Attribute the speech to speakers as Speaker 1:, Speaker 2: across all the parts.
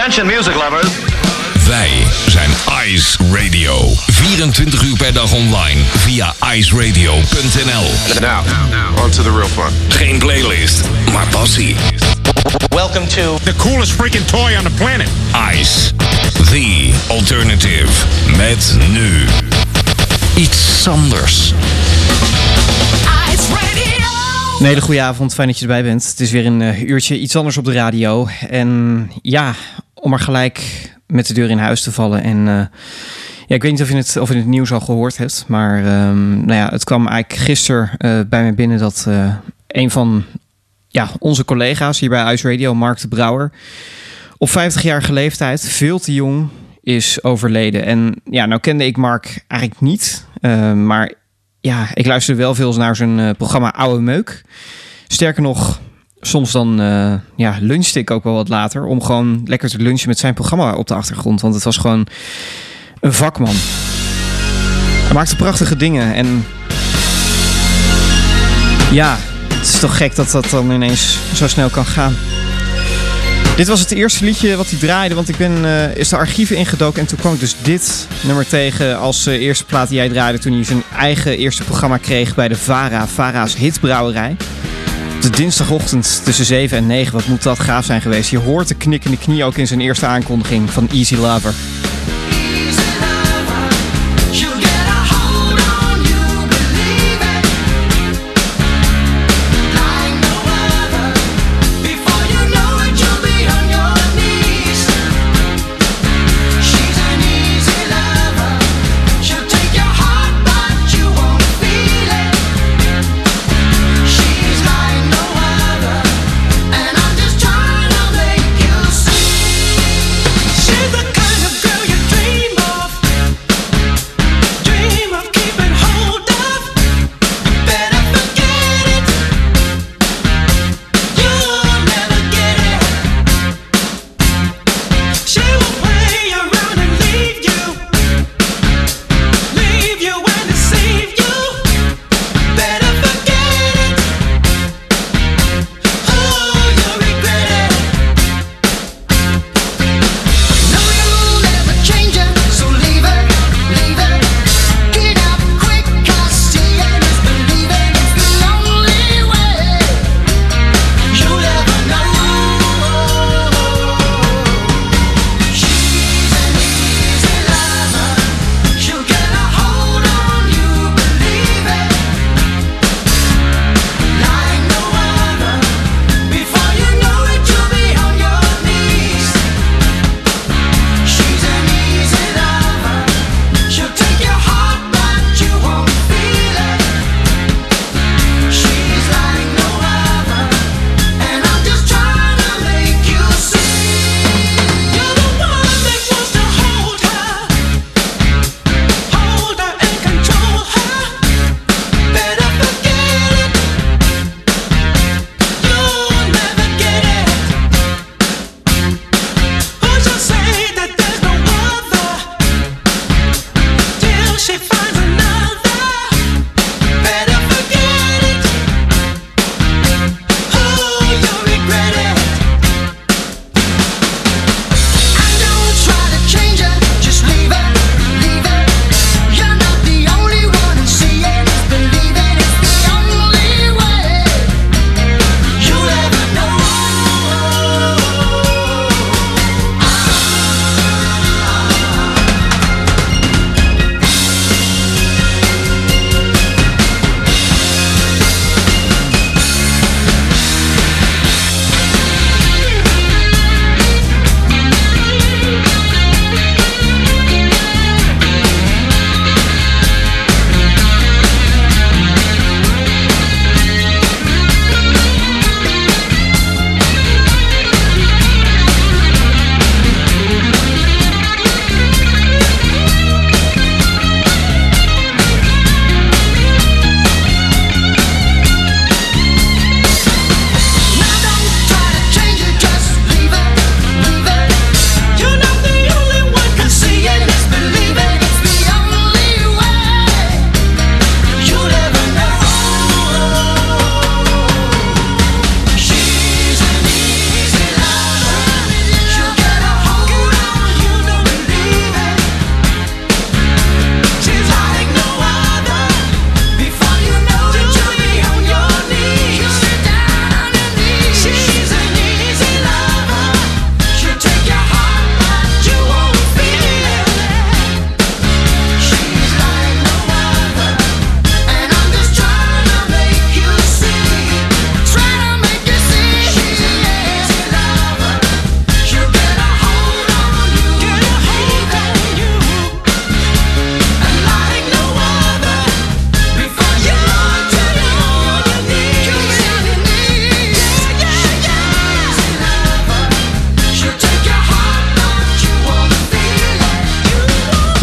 Speaker 1: Attention music lovers.
Speaker 2: Wij zijn Ice Radio. 24 uur per dag online via iceradio.nl.
Speaker 3: Now, on to the real fun.
Speaker 2: Geen playlist, maar passie.
Speaker 1: Welcome to
Speaker 4: The coolest freaking toy on the planet.
Speaker 2: Ice, the alternative. Met nu iets anders.
Speaker 5: Ice Radio.
Speaker 6: Een hele goede avond, fijn dat je erbij bent. Het is weer een eh, uurtje iets anders op de radio. En ja, om er gelijk met de deur in huis te vallen. En eh, ja, ik weet niet of je het, of je het nieuws al gehoord hebt. Maar ehm, nou ja, het kwam eigenlijk gisteren eh, bij me binnen dat eh, een van ja, onze collega's hier bij Ice Radio, Mark de Brouwer, op 50-jarige leeftijd, veel te jong, is overleden. En ja, nou kende ik Mark eigenlijk niet. eh, maar ja, ik luisterde wel veel naar zijn programma Oude Meuk. Sterker nog, soms dan eh ja, lunchte ik ook wel wat later... om gewoon lekker te lunchen met zijn programma op de achtergrond. Want het was gewoon een vakman. Hij maakte prachtige dingen en... Ja, het is toch gek dat dat dan ineens zo snel kan gaan. Dit was het eerste liedje wat hij draaide, want ik ben eh is de archieven ingedoken en toen kwam ik dus dit nummer tegen als eh, eerste plaat die jij draaide toen hij zijn eigen eerste programma kreeg bij de VARA, VARA's Hitbrouwerij. De dinsdagochtend tussen 7 en 9, wat moet dat gaaf zijn geweest. Je hoort de knikkende knie ook in zijn eerste aankondiging van Easy Lover.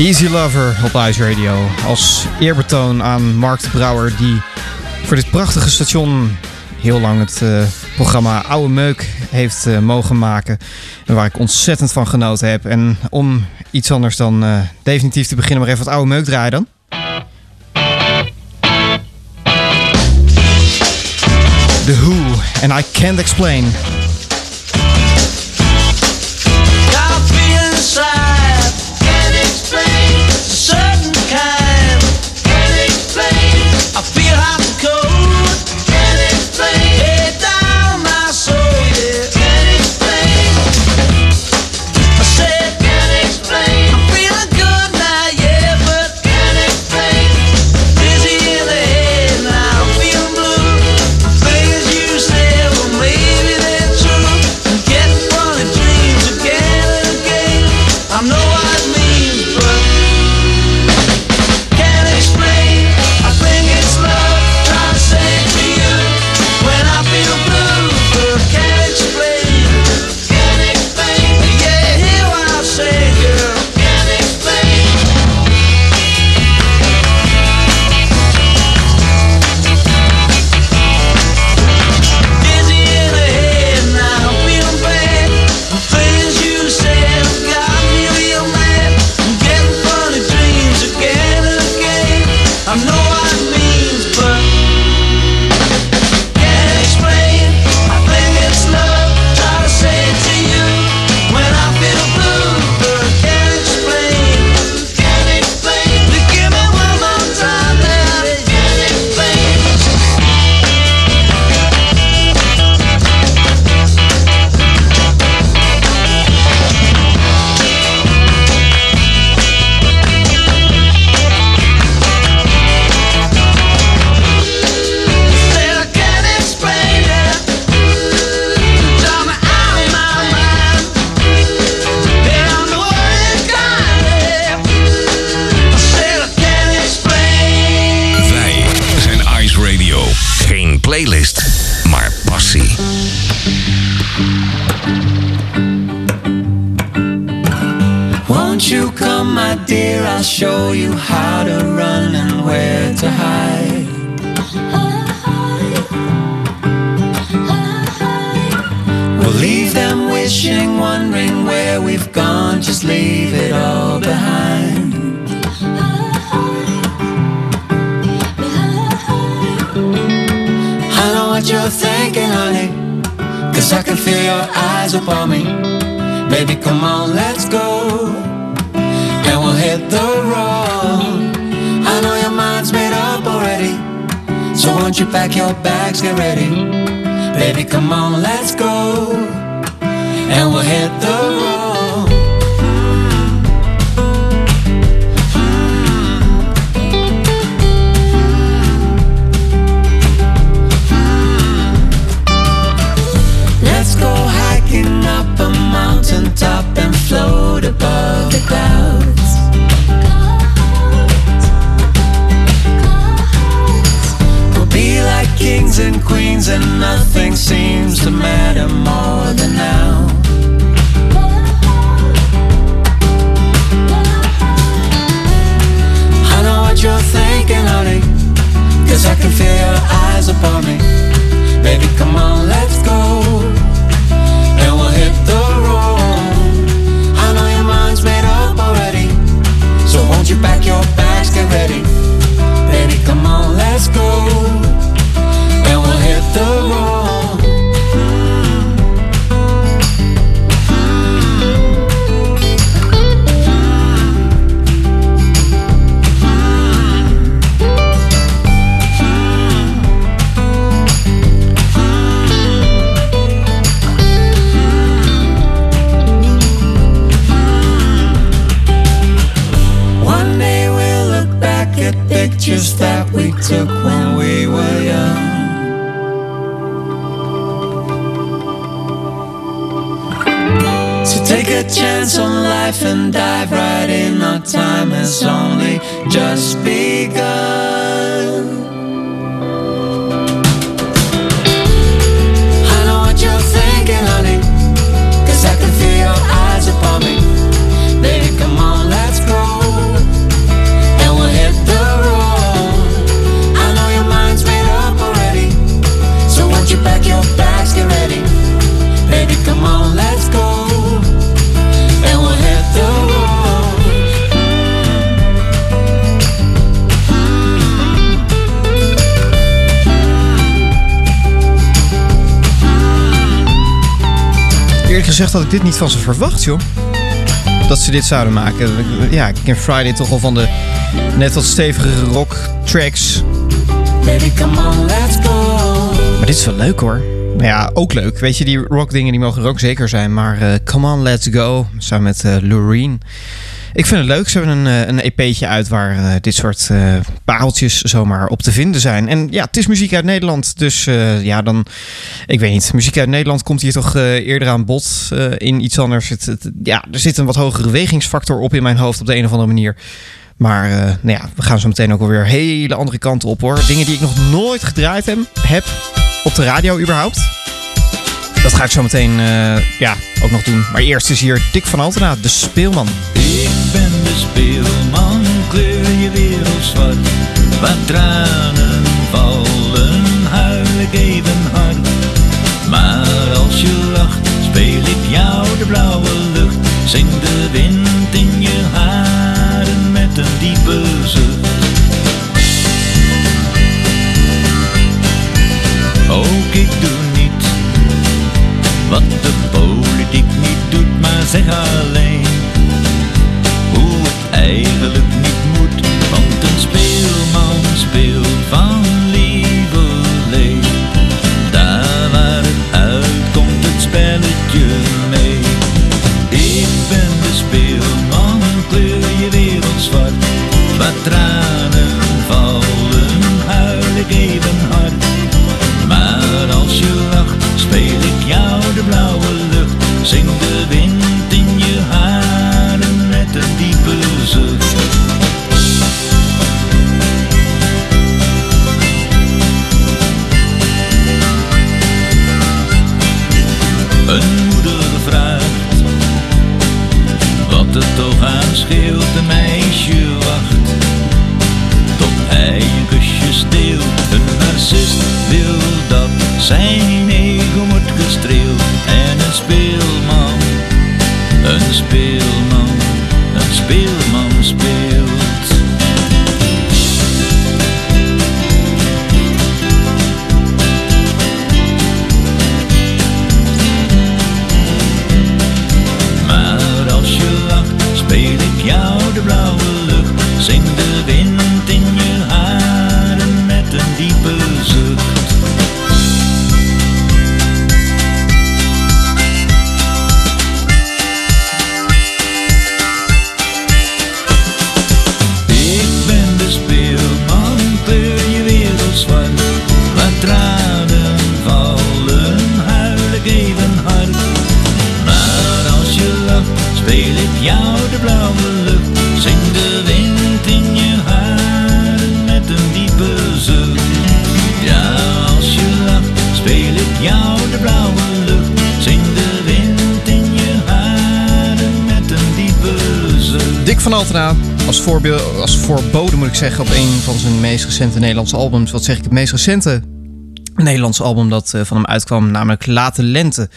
Speaker 5: Easy Lover
Speaker 6: op Ice Radio. Als eerbetoon aan Mark de Brouwer, die voor dit prachtige station heel lang het eh, programma Oude Meuk heeft eh, mogen maken. En waar ik ontzettend van genoten heb. En om iets anders dan eh, definitief te beginnen, maar even wat Oude Meuk draaien dan. The Who
Speaker 7: and I Can't Explain. and we'll hit the road. when nothing seems to matter more than now. I know what you're thinking, honey, cause I can feel your eyes upon me. Baby, come on, let's go, and we'll hit the road. I know your mind's made up already, so won't you pack your bags, get ready. on life and dive right in. Our time has only just begun.
Speaker 6: Gezegd had ik dit niet van ze verwacht, joh. Dat ze dit zouden maken. Ja, King Friday toch al van de net wat stevigere rock tracks.
Speaker 5: Baby, come on, let's go.
Speaker 6: Maar dit is wel leuk hoor. Nou ja, ook leuk. Weet je, die rock dingen die mogen er ook zeker zijn. Maar eh, Come On, Let's Go. Samen met uh, Loreen. Ik vind het leuk. Ze hebben een, eh, een EP'tje uit waar uh, dit soort uh, pareltjes zomaar op te vinden zijn. En ja, het is muziek uit Nederland. Dus ja, dan... Ik weet niet. Muziek uit Nederland komt hier toch eerder aan bod in iets anders. Het, ja, er zit een wat hogere wegingsfactor op in mijn hoofd op de een of andere manier. Maar nou ja, we gaan zo meteen ook alweer hele andere kanten op hoor. Dingen die ik nog nooit gedraaid heb, heb op de radio überhaupt. Dat ga ik zo meteen ja, ook nog doen. Maar eerst is hier Dick van Altena, de speelman.
Speaker 8: Ik ben de speelman, kleur je wereld zwart. Waar tranen vallen, huil ik even hard. Maar als je lacht, speel ik jou de blauwe lucht. Zing de wind in je haren met een diepe zucht. Ook ik doe niet wat de politiek niet doet, maar zeg alleen het Als,
Speaker 6: voorbeeld, als voorbode moet ik zeggen, op een van zijn meest recente Nederlandse albums. Wat zeg ik, het meest recente Nederlandse album dat uh, van hem uitkwam, namelijk Late Lente.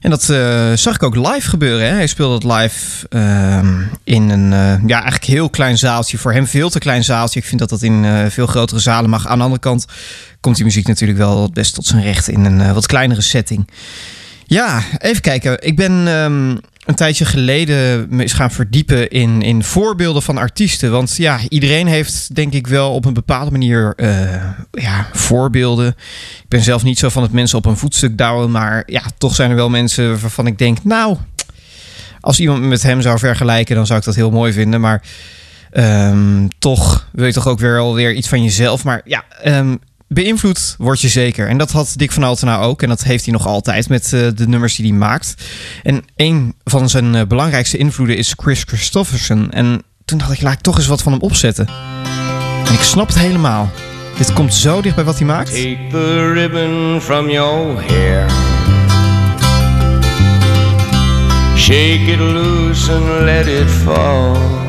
Speaker 6: En dat uh, zag ik ook live gebeuren. Hè? Hij speelde dat live uh, in een uh, ja, eigenlijk heel klein zaaltje. Voor hem veel te klein zaaltje. Ik vind dat dat in veel grotere zalen mag. Aan de andere kant komt die muziek natuurlijk wel het best tot zijn recht in een wat kleinere setting. Ja, even kijken. Ik ben um, een tijdje geleden eens gaan verdiepen in, in voorbeelden van artiesten. Want ja, iedereen heeft denk ik wel op een bepaalde manier uh, ja, voorbeelden. Ik ben zelf niet zo van het mensen op een voetstuk douwen. Maar ja, toch zijn er wel mensen waarvan ik denk, nou, als iemand me met hem zou vergelijken, dan zou ik dat heel mooi vinden. Maar um, toch wil je toch ook weer alweer iets van jezelf. Maar ja, um, beïnvloed word je zeker. En dat had Dick van Altena ook. En dat heeft hij nog altijd met uh, de nummers die hij maakt. En een van zijn uh, belangrijkste invloeden is Chris Christofferson. En toen dacht ik, laat ik toch eens wat van hem opzetten. En ik snap het helemaal. Dit komt zo dicht bij wat hij maakt.
Speaker 9: Take the ribbon from your hair. Shake it loose and let it fall.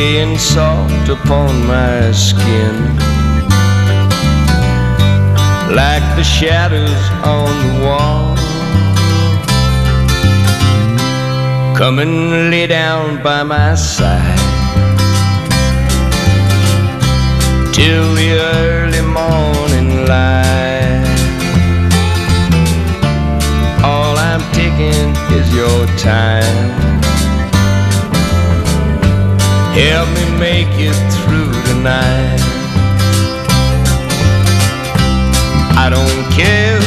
Speaker 9: Laying soft upon my skin like the shadows on the wall. Come and lay down by my side till the early morning light. All I'm taking is your time. Make it through tonight. I don't care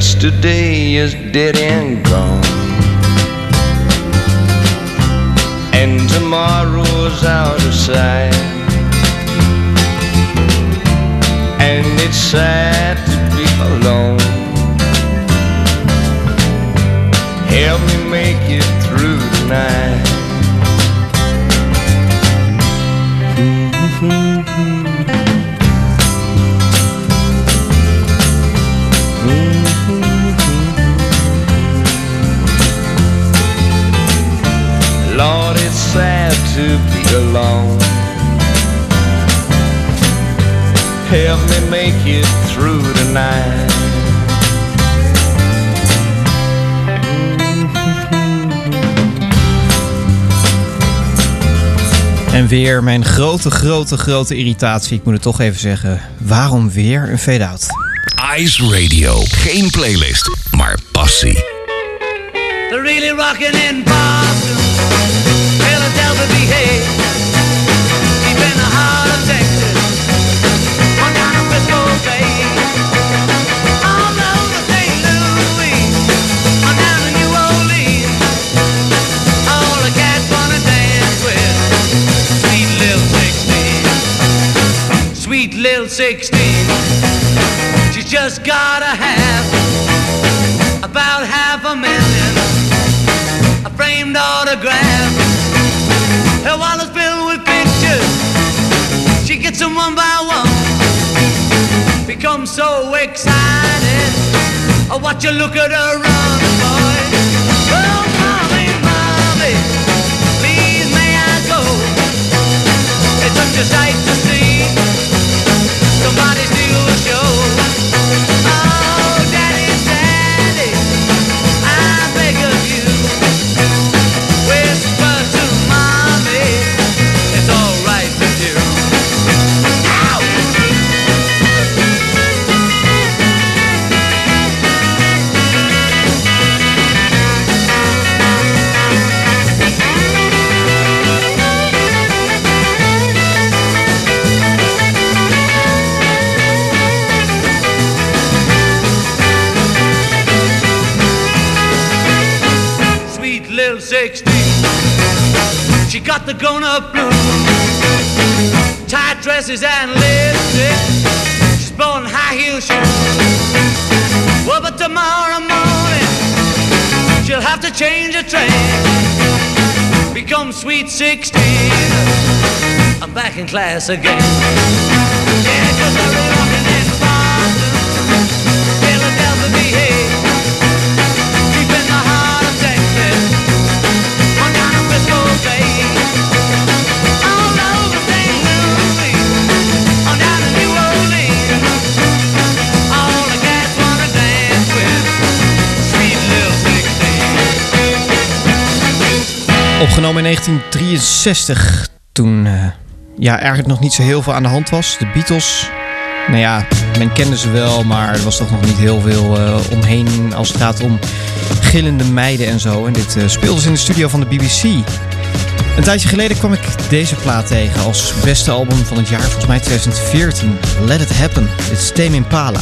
Speaker 9: Yesterday is dead and gone. And tomorrow's out of sight. And it's sad to be alone. Help me make it through the night. Mm-hmm. To be alone. Help me make it through the night.
Speaker 6: En weer mijn grote, grote, grote irritatie. Ik moet het toch even zeggen. Waarom weer een fade-out?
Speaker 2: Ice Radio. Geen playlist, maar passie.
Speaker 5: They're really rocking in never behave. Them one by one. Becomes so excited. I watch you look at her run, boy. Oh, mommy, mommy, please may I go? It's such a sight to see. Somebody steal the show. She got the grown up blues, tight dresses and lipstick. She's blowing high heel shoes. Well, but tomorrow morning she'll have to change her train. Become sweet 16. I'm back in class again. Yeah,
Speaker 6: Opgenomen in 1963. Toen eh, ja, eigenlijk nog niet zo heel veel aan de hand was. De Beatles. Nou ja, men kende ze wel, maar er was toch nog niet heel veel eh, omheen als het gaat om gillende meiden en zo. En dit eh, speelde ze in de studio van de BBC. Een tijdje geleden kwam ik deze plaat tegen als beste album van het jaar, volgens mij 2014. Let It Happen, is Tame Impala.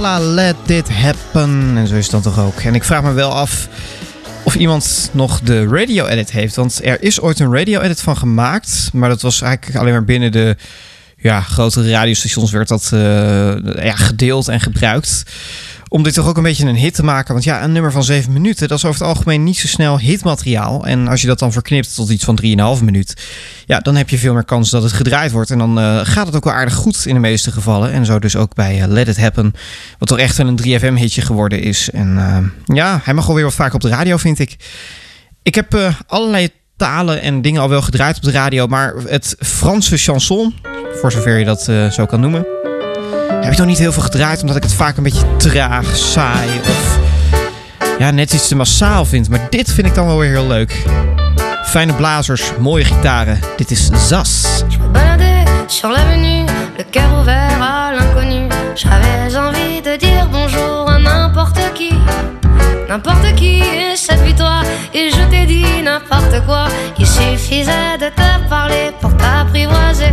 Speaker 10: Let It Happen.
Speaker 6: En zo is dan toch ook. En ik vraag me wel af of iemand nog de radio-edit heeft. Want er is ooit een radio-edit van gemaakt. Maar dat was eigenlijk alleen maar binnen de ja, grotere radiostations werd dat eh, ja, gedeeld en gebruikt. Om dit toch ook een beetje een hit te maken. Want ja, een nummer van 7 minuten, dat is over het algemeen niet zo snel hitmateriaal. En als je dat dan verknipt tot iets van 3,5 minuut, ja, dan heb je veel meer kans dat het gedraaid wordt. En dan eh, gaat het ook wel aardig goed in de meeste gevallen. En zo dus ook bij eh, Let It Happen, wat toch echt een 3FM-hitje geworden is. En eh, ja, hij mag alweer wat vaak op de radio, vind ik. Ik heb allerlei talen en dingen al wel gedraaid op de radio, maar het Franse chanson, voor zover je dat zo kan noemen, heb ik nog niet heel veel gedraaid, omdat ik het vaak een beetje traag, saai of ja, net iets te massaal vind. Maar dit vind ik dan wel weer heel leuk. Fijne blazers, mooie gitaren. Dit is Zas.
Speaker 11: sur l'avenue, le cœur ouvert à l'inconnu. J'avais envie de dire bonjour à n'importe qui, n'importe qui, et cette victoire. Et je t'ai dit n'importe quoi. Il suffisait de te parler pour t'apprivoiser.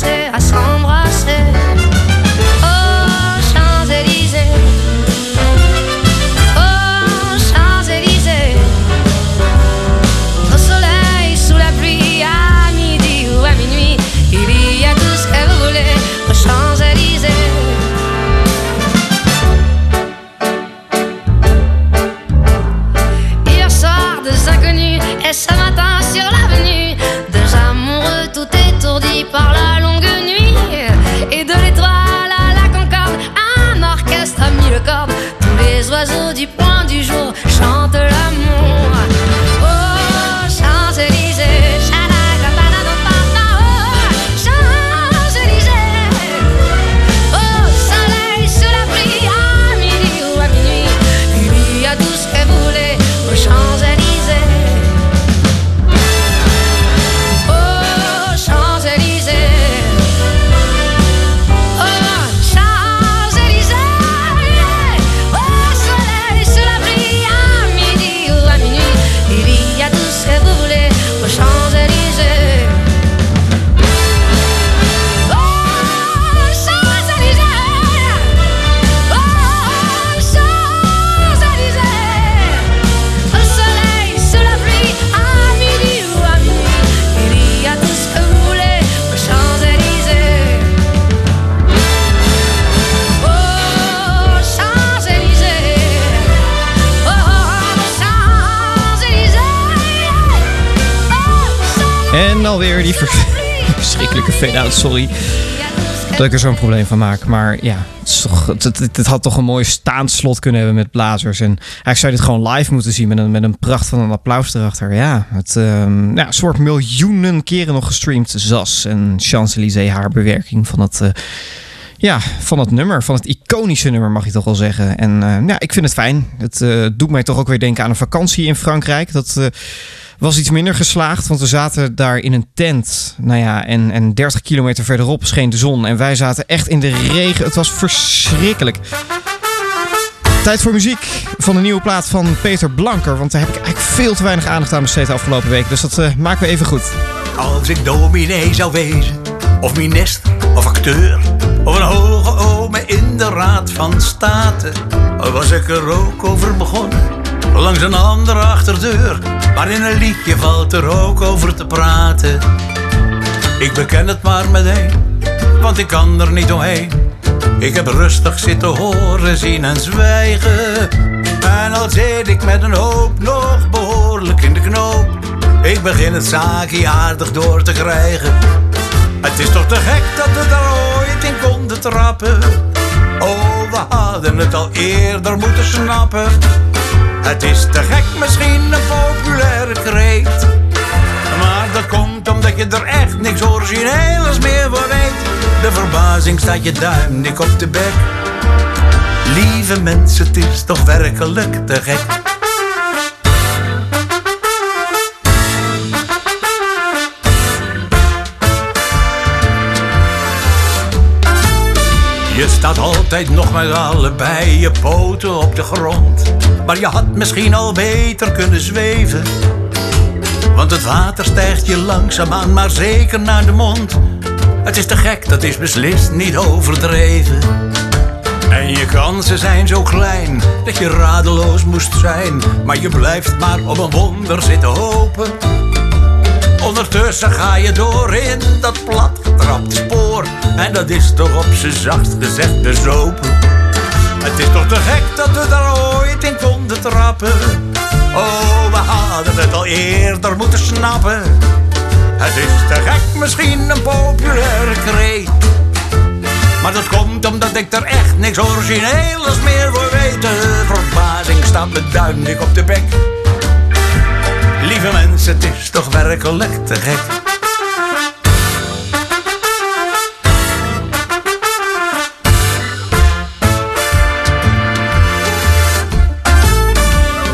Speaker 6: se fade-out, sorry. Dat ik er zo'n probleem van maak. Maar ja, het, het, had toch een mooi staand slot kunnen hebben met blazers. En eigenlijk zou je dit gewoon live moeten zien met een, met een pracht van een applaus erachter. Ja, het, ehm, ja, wordt miljoenen keren nog gestreamd. Zas en Champs-Élysées, haar bewerking van het... eh, ja, van het nummer, van het iconische nummer mag je toch wel zeggen. En eh, ja, ik vind het fijn. Het eh, doet mij toch ook weer denken aan een vakantie in Frankrijk. Dat was iets minder geslaagd, want we zaten daar in een tent. Nou ja, en, en 30 kilometer verderop scheen de zon. En wij zaten echt in de regen. Het was verschrikkelijk. Tijd voor muziek van de nieuwe plaat van Peter Blanker. Want daar heb ik eigenlijk veel te weinig aandacht aan besteed de afgelopen week. Dus dat eh, maken we even goed.
Speaker 12: Als ik dominee zou wezen, of minister, of acteur, of een hoge ome in de raad van state, was ik er ook over begonnen, langs een andere achterdeur. Maar in een liedje valt er ook over te praten. Ik beken het maar meteen, want ik kan er niet omheen. Ik heb rustig zitten horen, zien en zwijgen. En al zit ik met een hoop nog behoorlijk in de knoop. Ik begin het zaakje aardig door te krijgen. Het is toch te gek dat we daar ooit in konden trappen. Oh, we hadden het al eerder moeten snappen. Het is te gek, misschien een populaire kreet. Maar dat komt omdat je er echt niks origineels meer voor weet. De verbazing staat je duim dik op de bek. Lieve mensen, het is toch werkelijk te gek. Je staat altijd nog met allebei je poten op de grond. Maar je had misschien al beter kunnen zweven. Want het water stijgt je langzaamaan, maar zeker naar de mond. Het is te gek, dat is beslist niet overdreven. En je kansen zijn zo klein dat je radeloos moest zijn. Maar je blijft maar op een wonder zitten hopen. Ondertussen ga je door in dat platgetrapte spoor. En dat is toch op z'n zachtst gezegd bezopen. Het is toch te gek dat we daar ooit in konden trappen. Oh, we hadden het al eerder moeten snappen. Het is te gek, misschien een populaire kreet. Maar dat komt omdat ik er echt niks origineels meer voor weet. Verbazing staat me duidelijk op de bek. Lieve mensen, het is toch werkelijk te gek.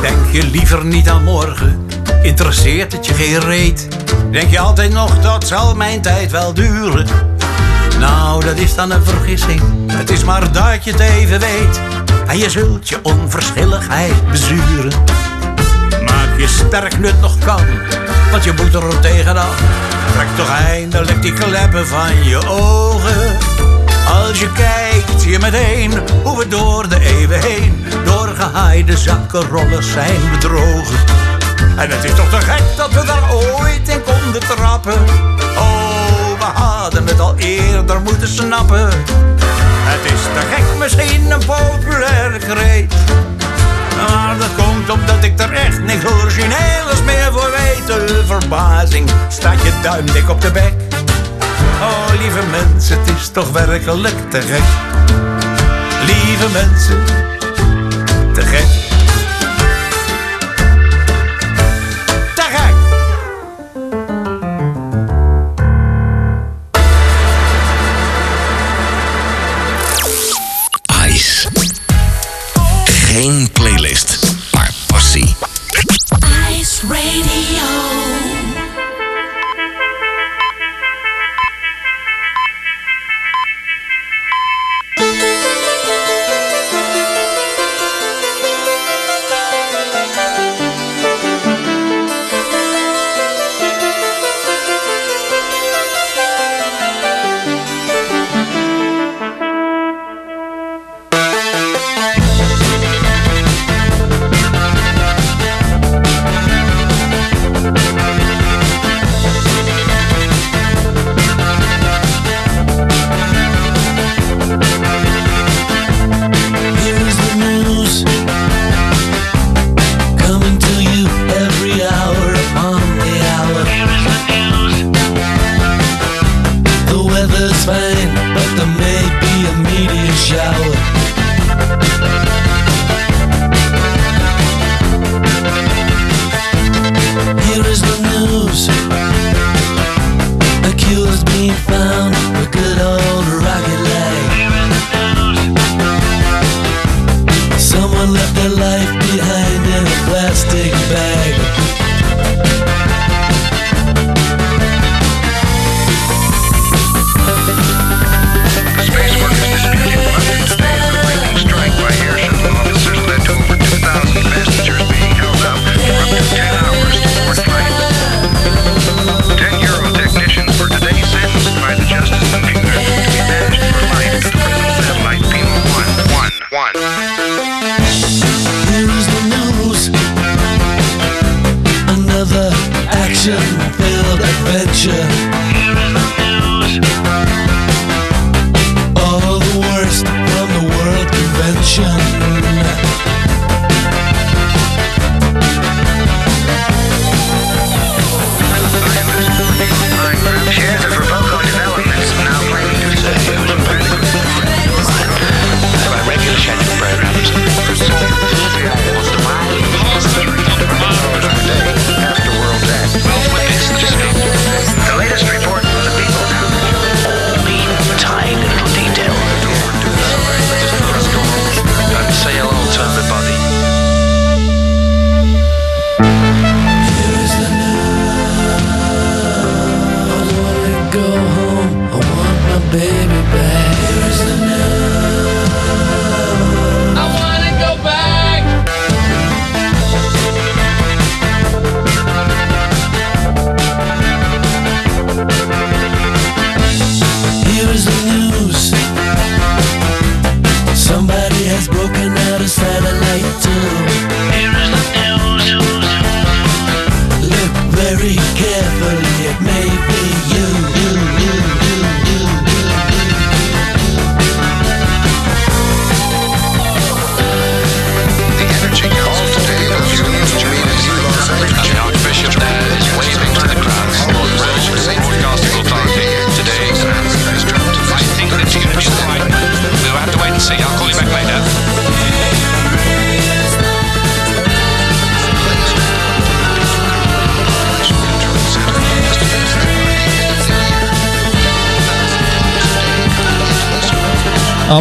Speaker 12: Denk je liever niet aan morgen? Interesseert het je geen reet? Denk je altijd nog, dat zal mijn tijd wel duren? Nou, dat is dan een vergissing. Het is maar dat je het even weet. En je zult je onverschilligheid bezuren. Je sterk nut nog kan, want je moet er tegenaan. Trek toch eindelijk die kleppen van je ogen. Als je kijkt, je meteen hoe we door de eeuwen heen... door gehaaide zakkenrollers zijn bedrogen. En het is toch te gek dat we daar ooit in konden trappen. Oh, we hadden het al eerder moeten snappen. Het is te gek, misschien een populaire kreet. Maar dat komt omdat ik er echt niks origineels meer voor weet. De verbazing staat je duim dik op de bek. Oh, lieve mensen, het is toch werkelijk te gek. Lieve mensen, te gek.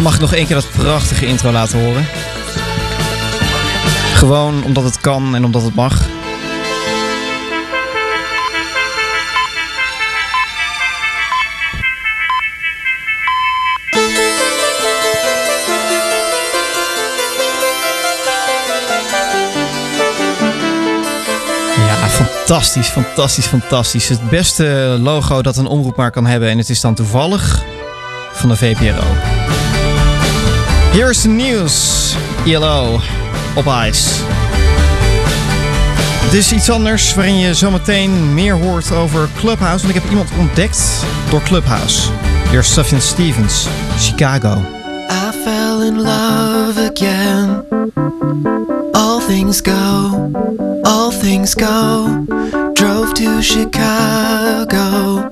Speaker 6: Mag ik nog één keer dat prachtige intro laten horen? Gewoon omdat het kan en omdat het mag. Fantastisch, fantastisch, fantastisch. Het beste logo dat een omroep maar kan hebben. En het is dan toevallig van de VPRO. Here's the news. ILO op ijs. Het is iets anders waarin je zometeen meer hoort over Clubhouse. Want ik heb iemand ontdekt door Clubhouse. Weer Sufjan Stevens, Chicago.
Speaker 7: I fell in love again. All things go, all things go. Drove to Chicago.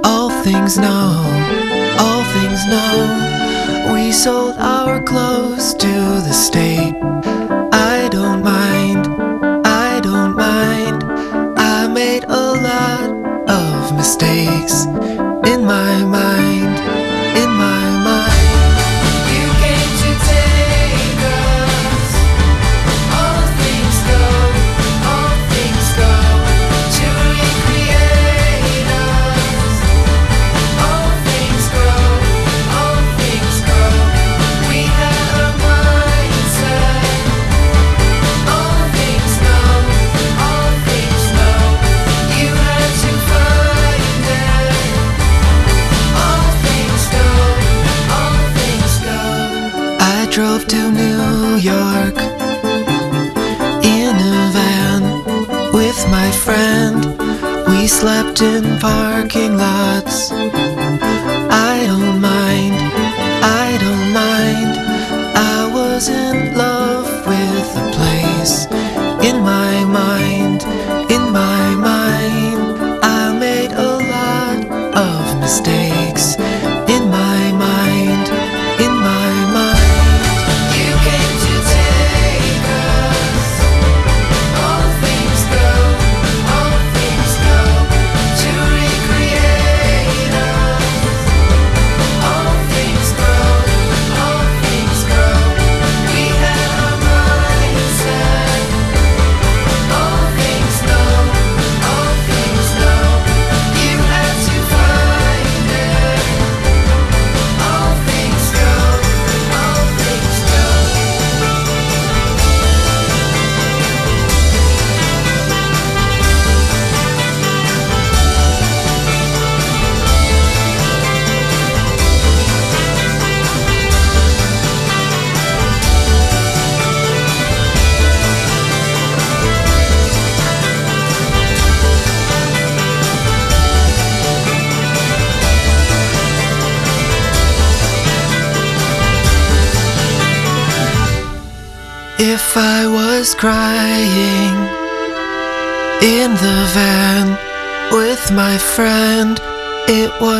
Speaker 7: All things know, all things know. We sold our clothes to the state. I don't mind, I don't mind. I made a lot of mistakes in parking lots.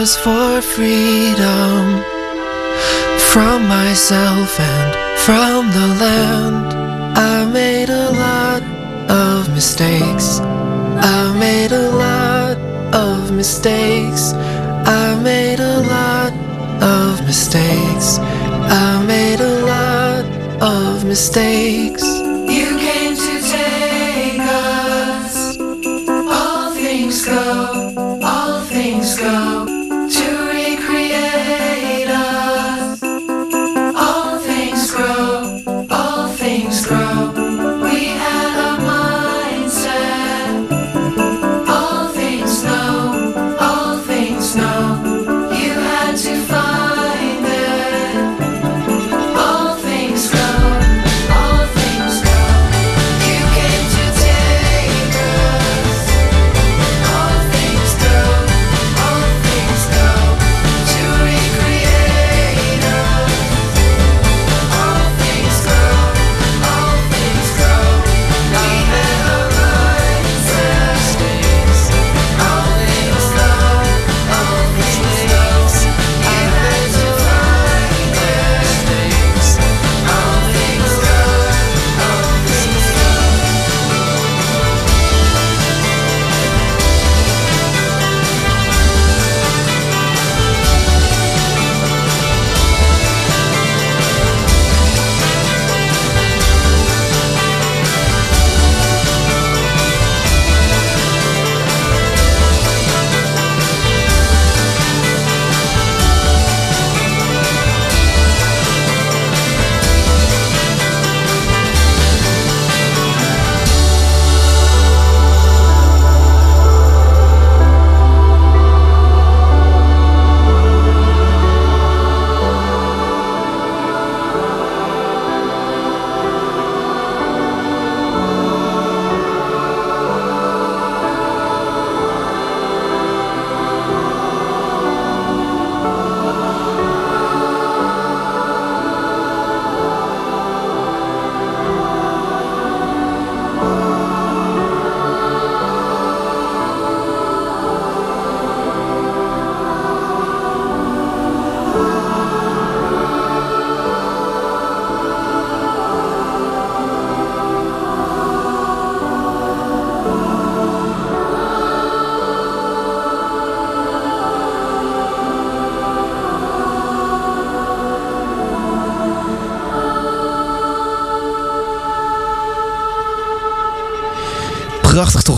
Speaker 7: Was for freedom from myself and from the land. I made a lot of mistakes. I made a lot of mistakes. I made a lot of mistakes. I made a lot of mistakes.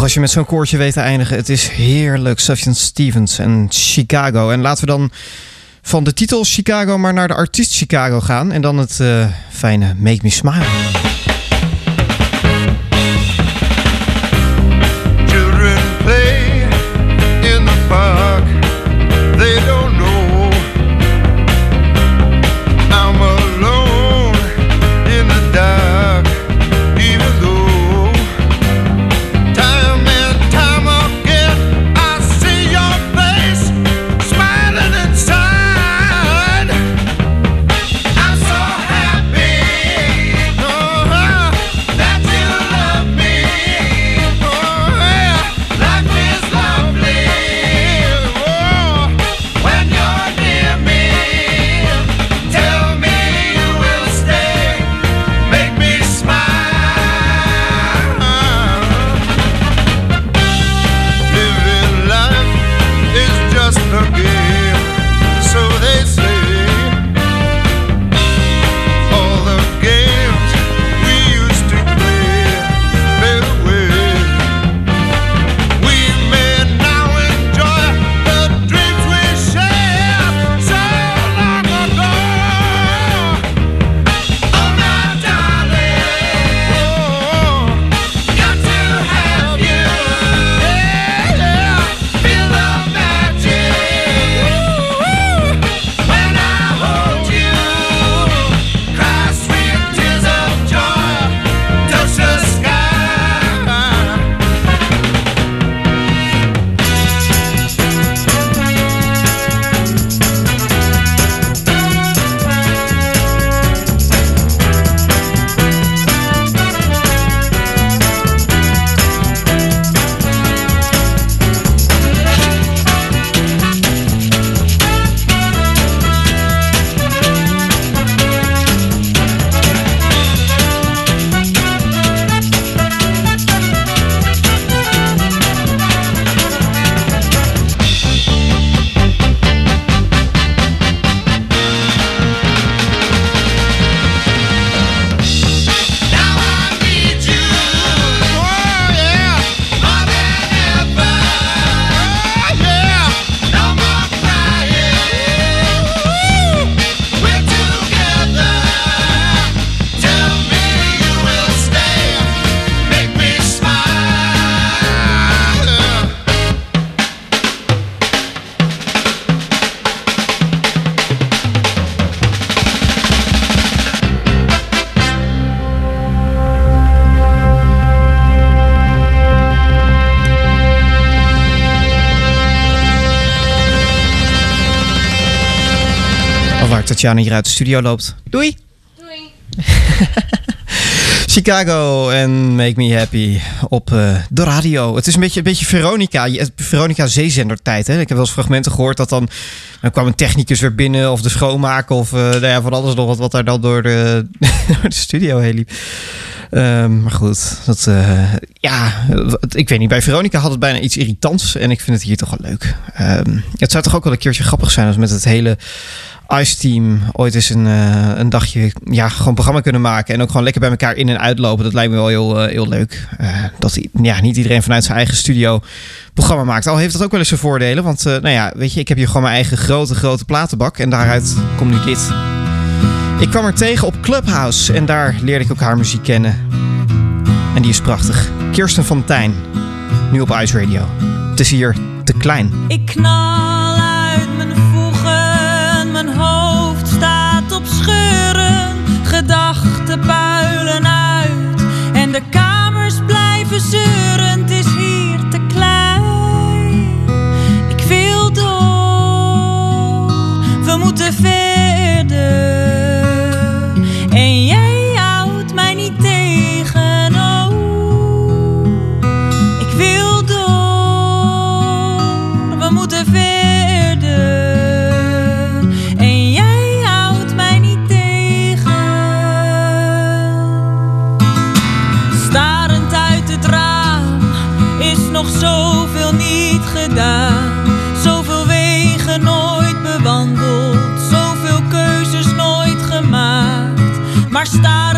Speaker 13: Als je met zo'n koortje weet te eindigen. Het is heerlijk. Sufjan Stevens en Chicago. En laten we dan van de titel Chicago maar naar de artiest Chicago gaan. En dan het eh, fijne Make Me Smile. Tatjana hier uit de studio loopt. Doei! Chicago en Make Me Happy op eh, de radio. Het is een beetje, een beetje Veronica. Veronica zeezender tijd. Hè? Ik heb wel eens fragmenten gehoord dat dan... Dan kwam een technicus weer binnen of de schoonmaker of nou ja, van alles nog wat, wat daar dan door de, door de studio heen liep. Ehm, maar goed, dat, eh, ja, ik weet niet. Bij Veronica had het bijna iets irritants en ik vind het hier toch wel leuk. Ehm, het zou toch ook wel een keertje grappig zijn als met het hele Ice-team ooit eens een, eh, een dagje ja, gewoon programma kunnen maken. En ook gewoon lekker bij elkaar in en uitlopen. Dat lijkt me wel heel, eh, heel leuk. Eh, dat ja, niet iedereen vanuit zijn eigen studio programma maakt. Al heeft dat ook wel eens zijn voordelen. Want nou ja, weet je, ik heb hier gewoon mijn eigen grote, grote platenbak. En daaruit komt nu dit. Ik kwam er tegen op Clubhouse. En daar leerde ik ook haar muziek kennen. En die is prachtig. Kirsten van Tijn. Nu op Ice Radio. Het is hier te klein.
Speaker 14: Ik knal gedaan. Zoveel wegen nooit bewandeld, zoveel keuzes nooit gemaakt. Maar starend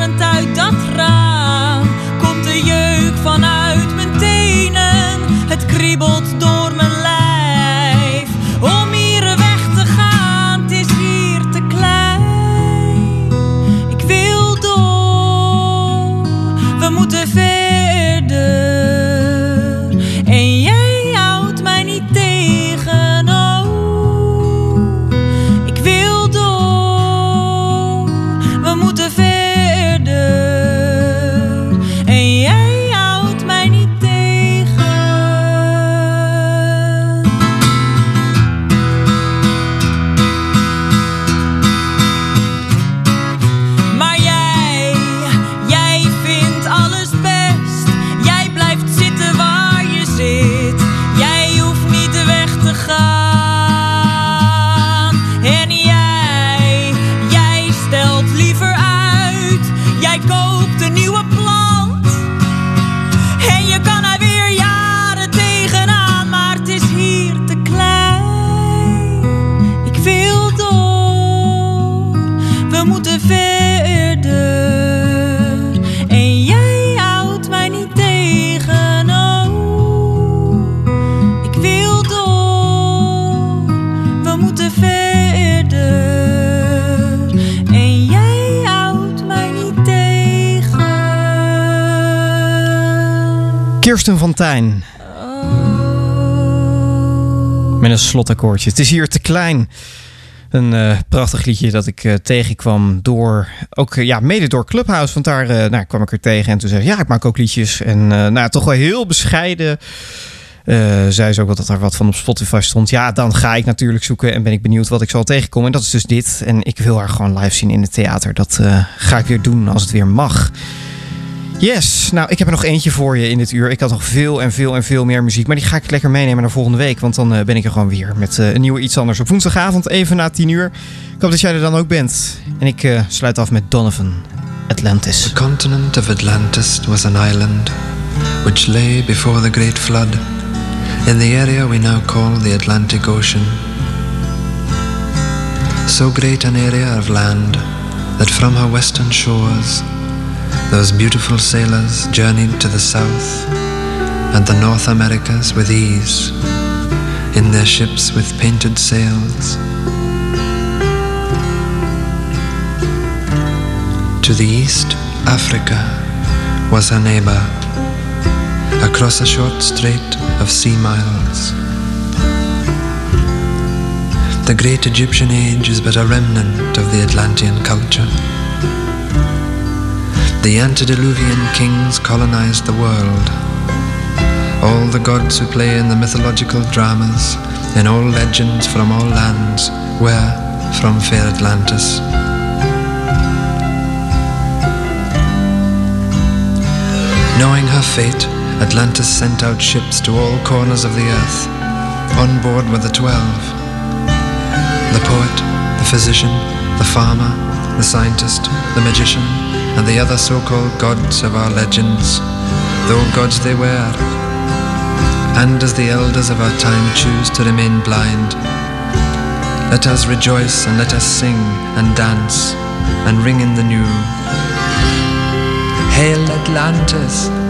Speaker 6: Kirsten van. Met een slotakkoordje. Het is hier te klein. Een eh, prachtig liedje dat ik eh, tegenkwam door, ook eh, ja, mede door Clubhouse. Want daar nou, kwam ik er tegen en toen zei ze, ja, ik maak ook liedjes. En nou, toch wel heel bescheiden. eh, zei ze ook wel dat er wat van op Spotify stond. Ja, dan ga ik natuurlijk zoeken en ben ik benieuwd wat ik zal tegenkomen. En dat is dus dit. En ik wil haar gewoon live zien in het theater. Dat ga ik weer doen als het weer mag. Yes, nou ik heb er nog eentje voor je in dit uur. Ik had nog veel en veel en veel meer muziek. Maar die ga ik lekker meenemen naar volgende week. Want dan eh, ben ik er gewoon weer met eh, een nieuwe iets anders op woensdagavond. Even na 10 uur. Ik hoop dat jij er dan ook bent. En ik eh, sluit af met Donovan, Atlantis.
Speaker 15: The continent of Atlantis was an island which lay before the great flood in the area we now call the Atlantic Ocean. So great an area of land that from her western shores those beautiful sailors journeyed to the south and the North Americas with ease in their ships with painted sails. To the east, Africa was her neighbor, across a short strait of sea miles. The great Egyptian age is but a remnant of the Atlantean culture. The antediluvian kings colonized the world. All the gods who play in the mythological dramas, in all legends from all lands, were from fair Atlantis. Knowing her fate, Atlantis sent out ships to all corners of the earth. On board were the twelve the poet, the physician, the farmer, the scientist, the magician, and the other so called gods of our legends, though gods they were. And as the elders of our time choose to remain blind, let us rejoice and let us sing and dance and ring in the new. Hail Atlantis!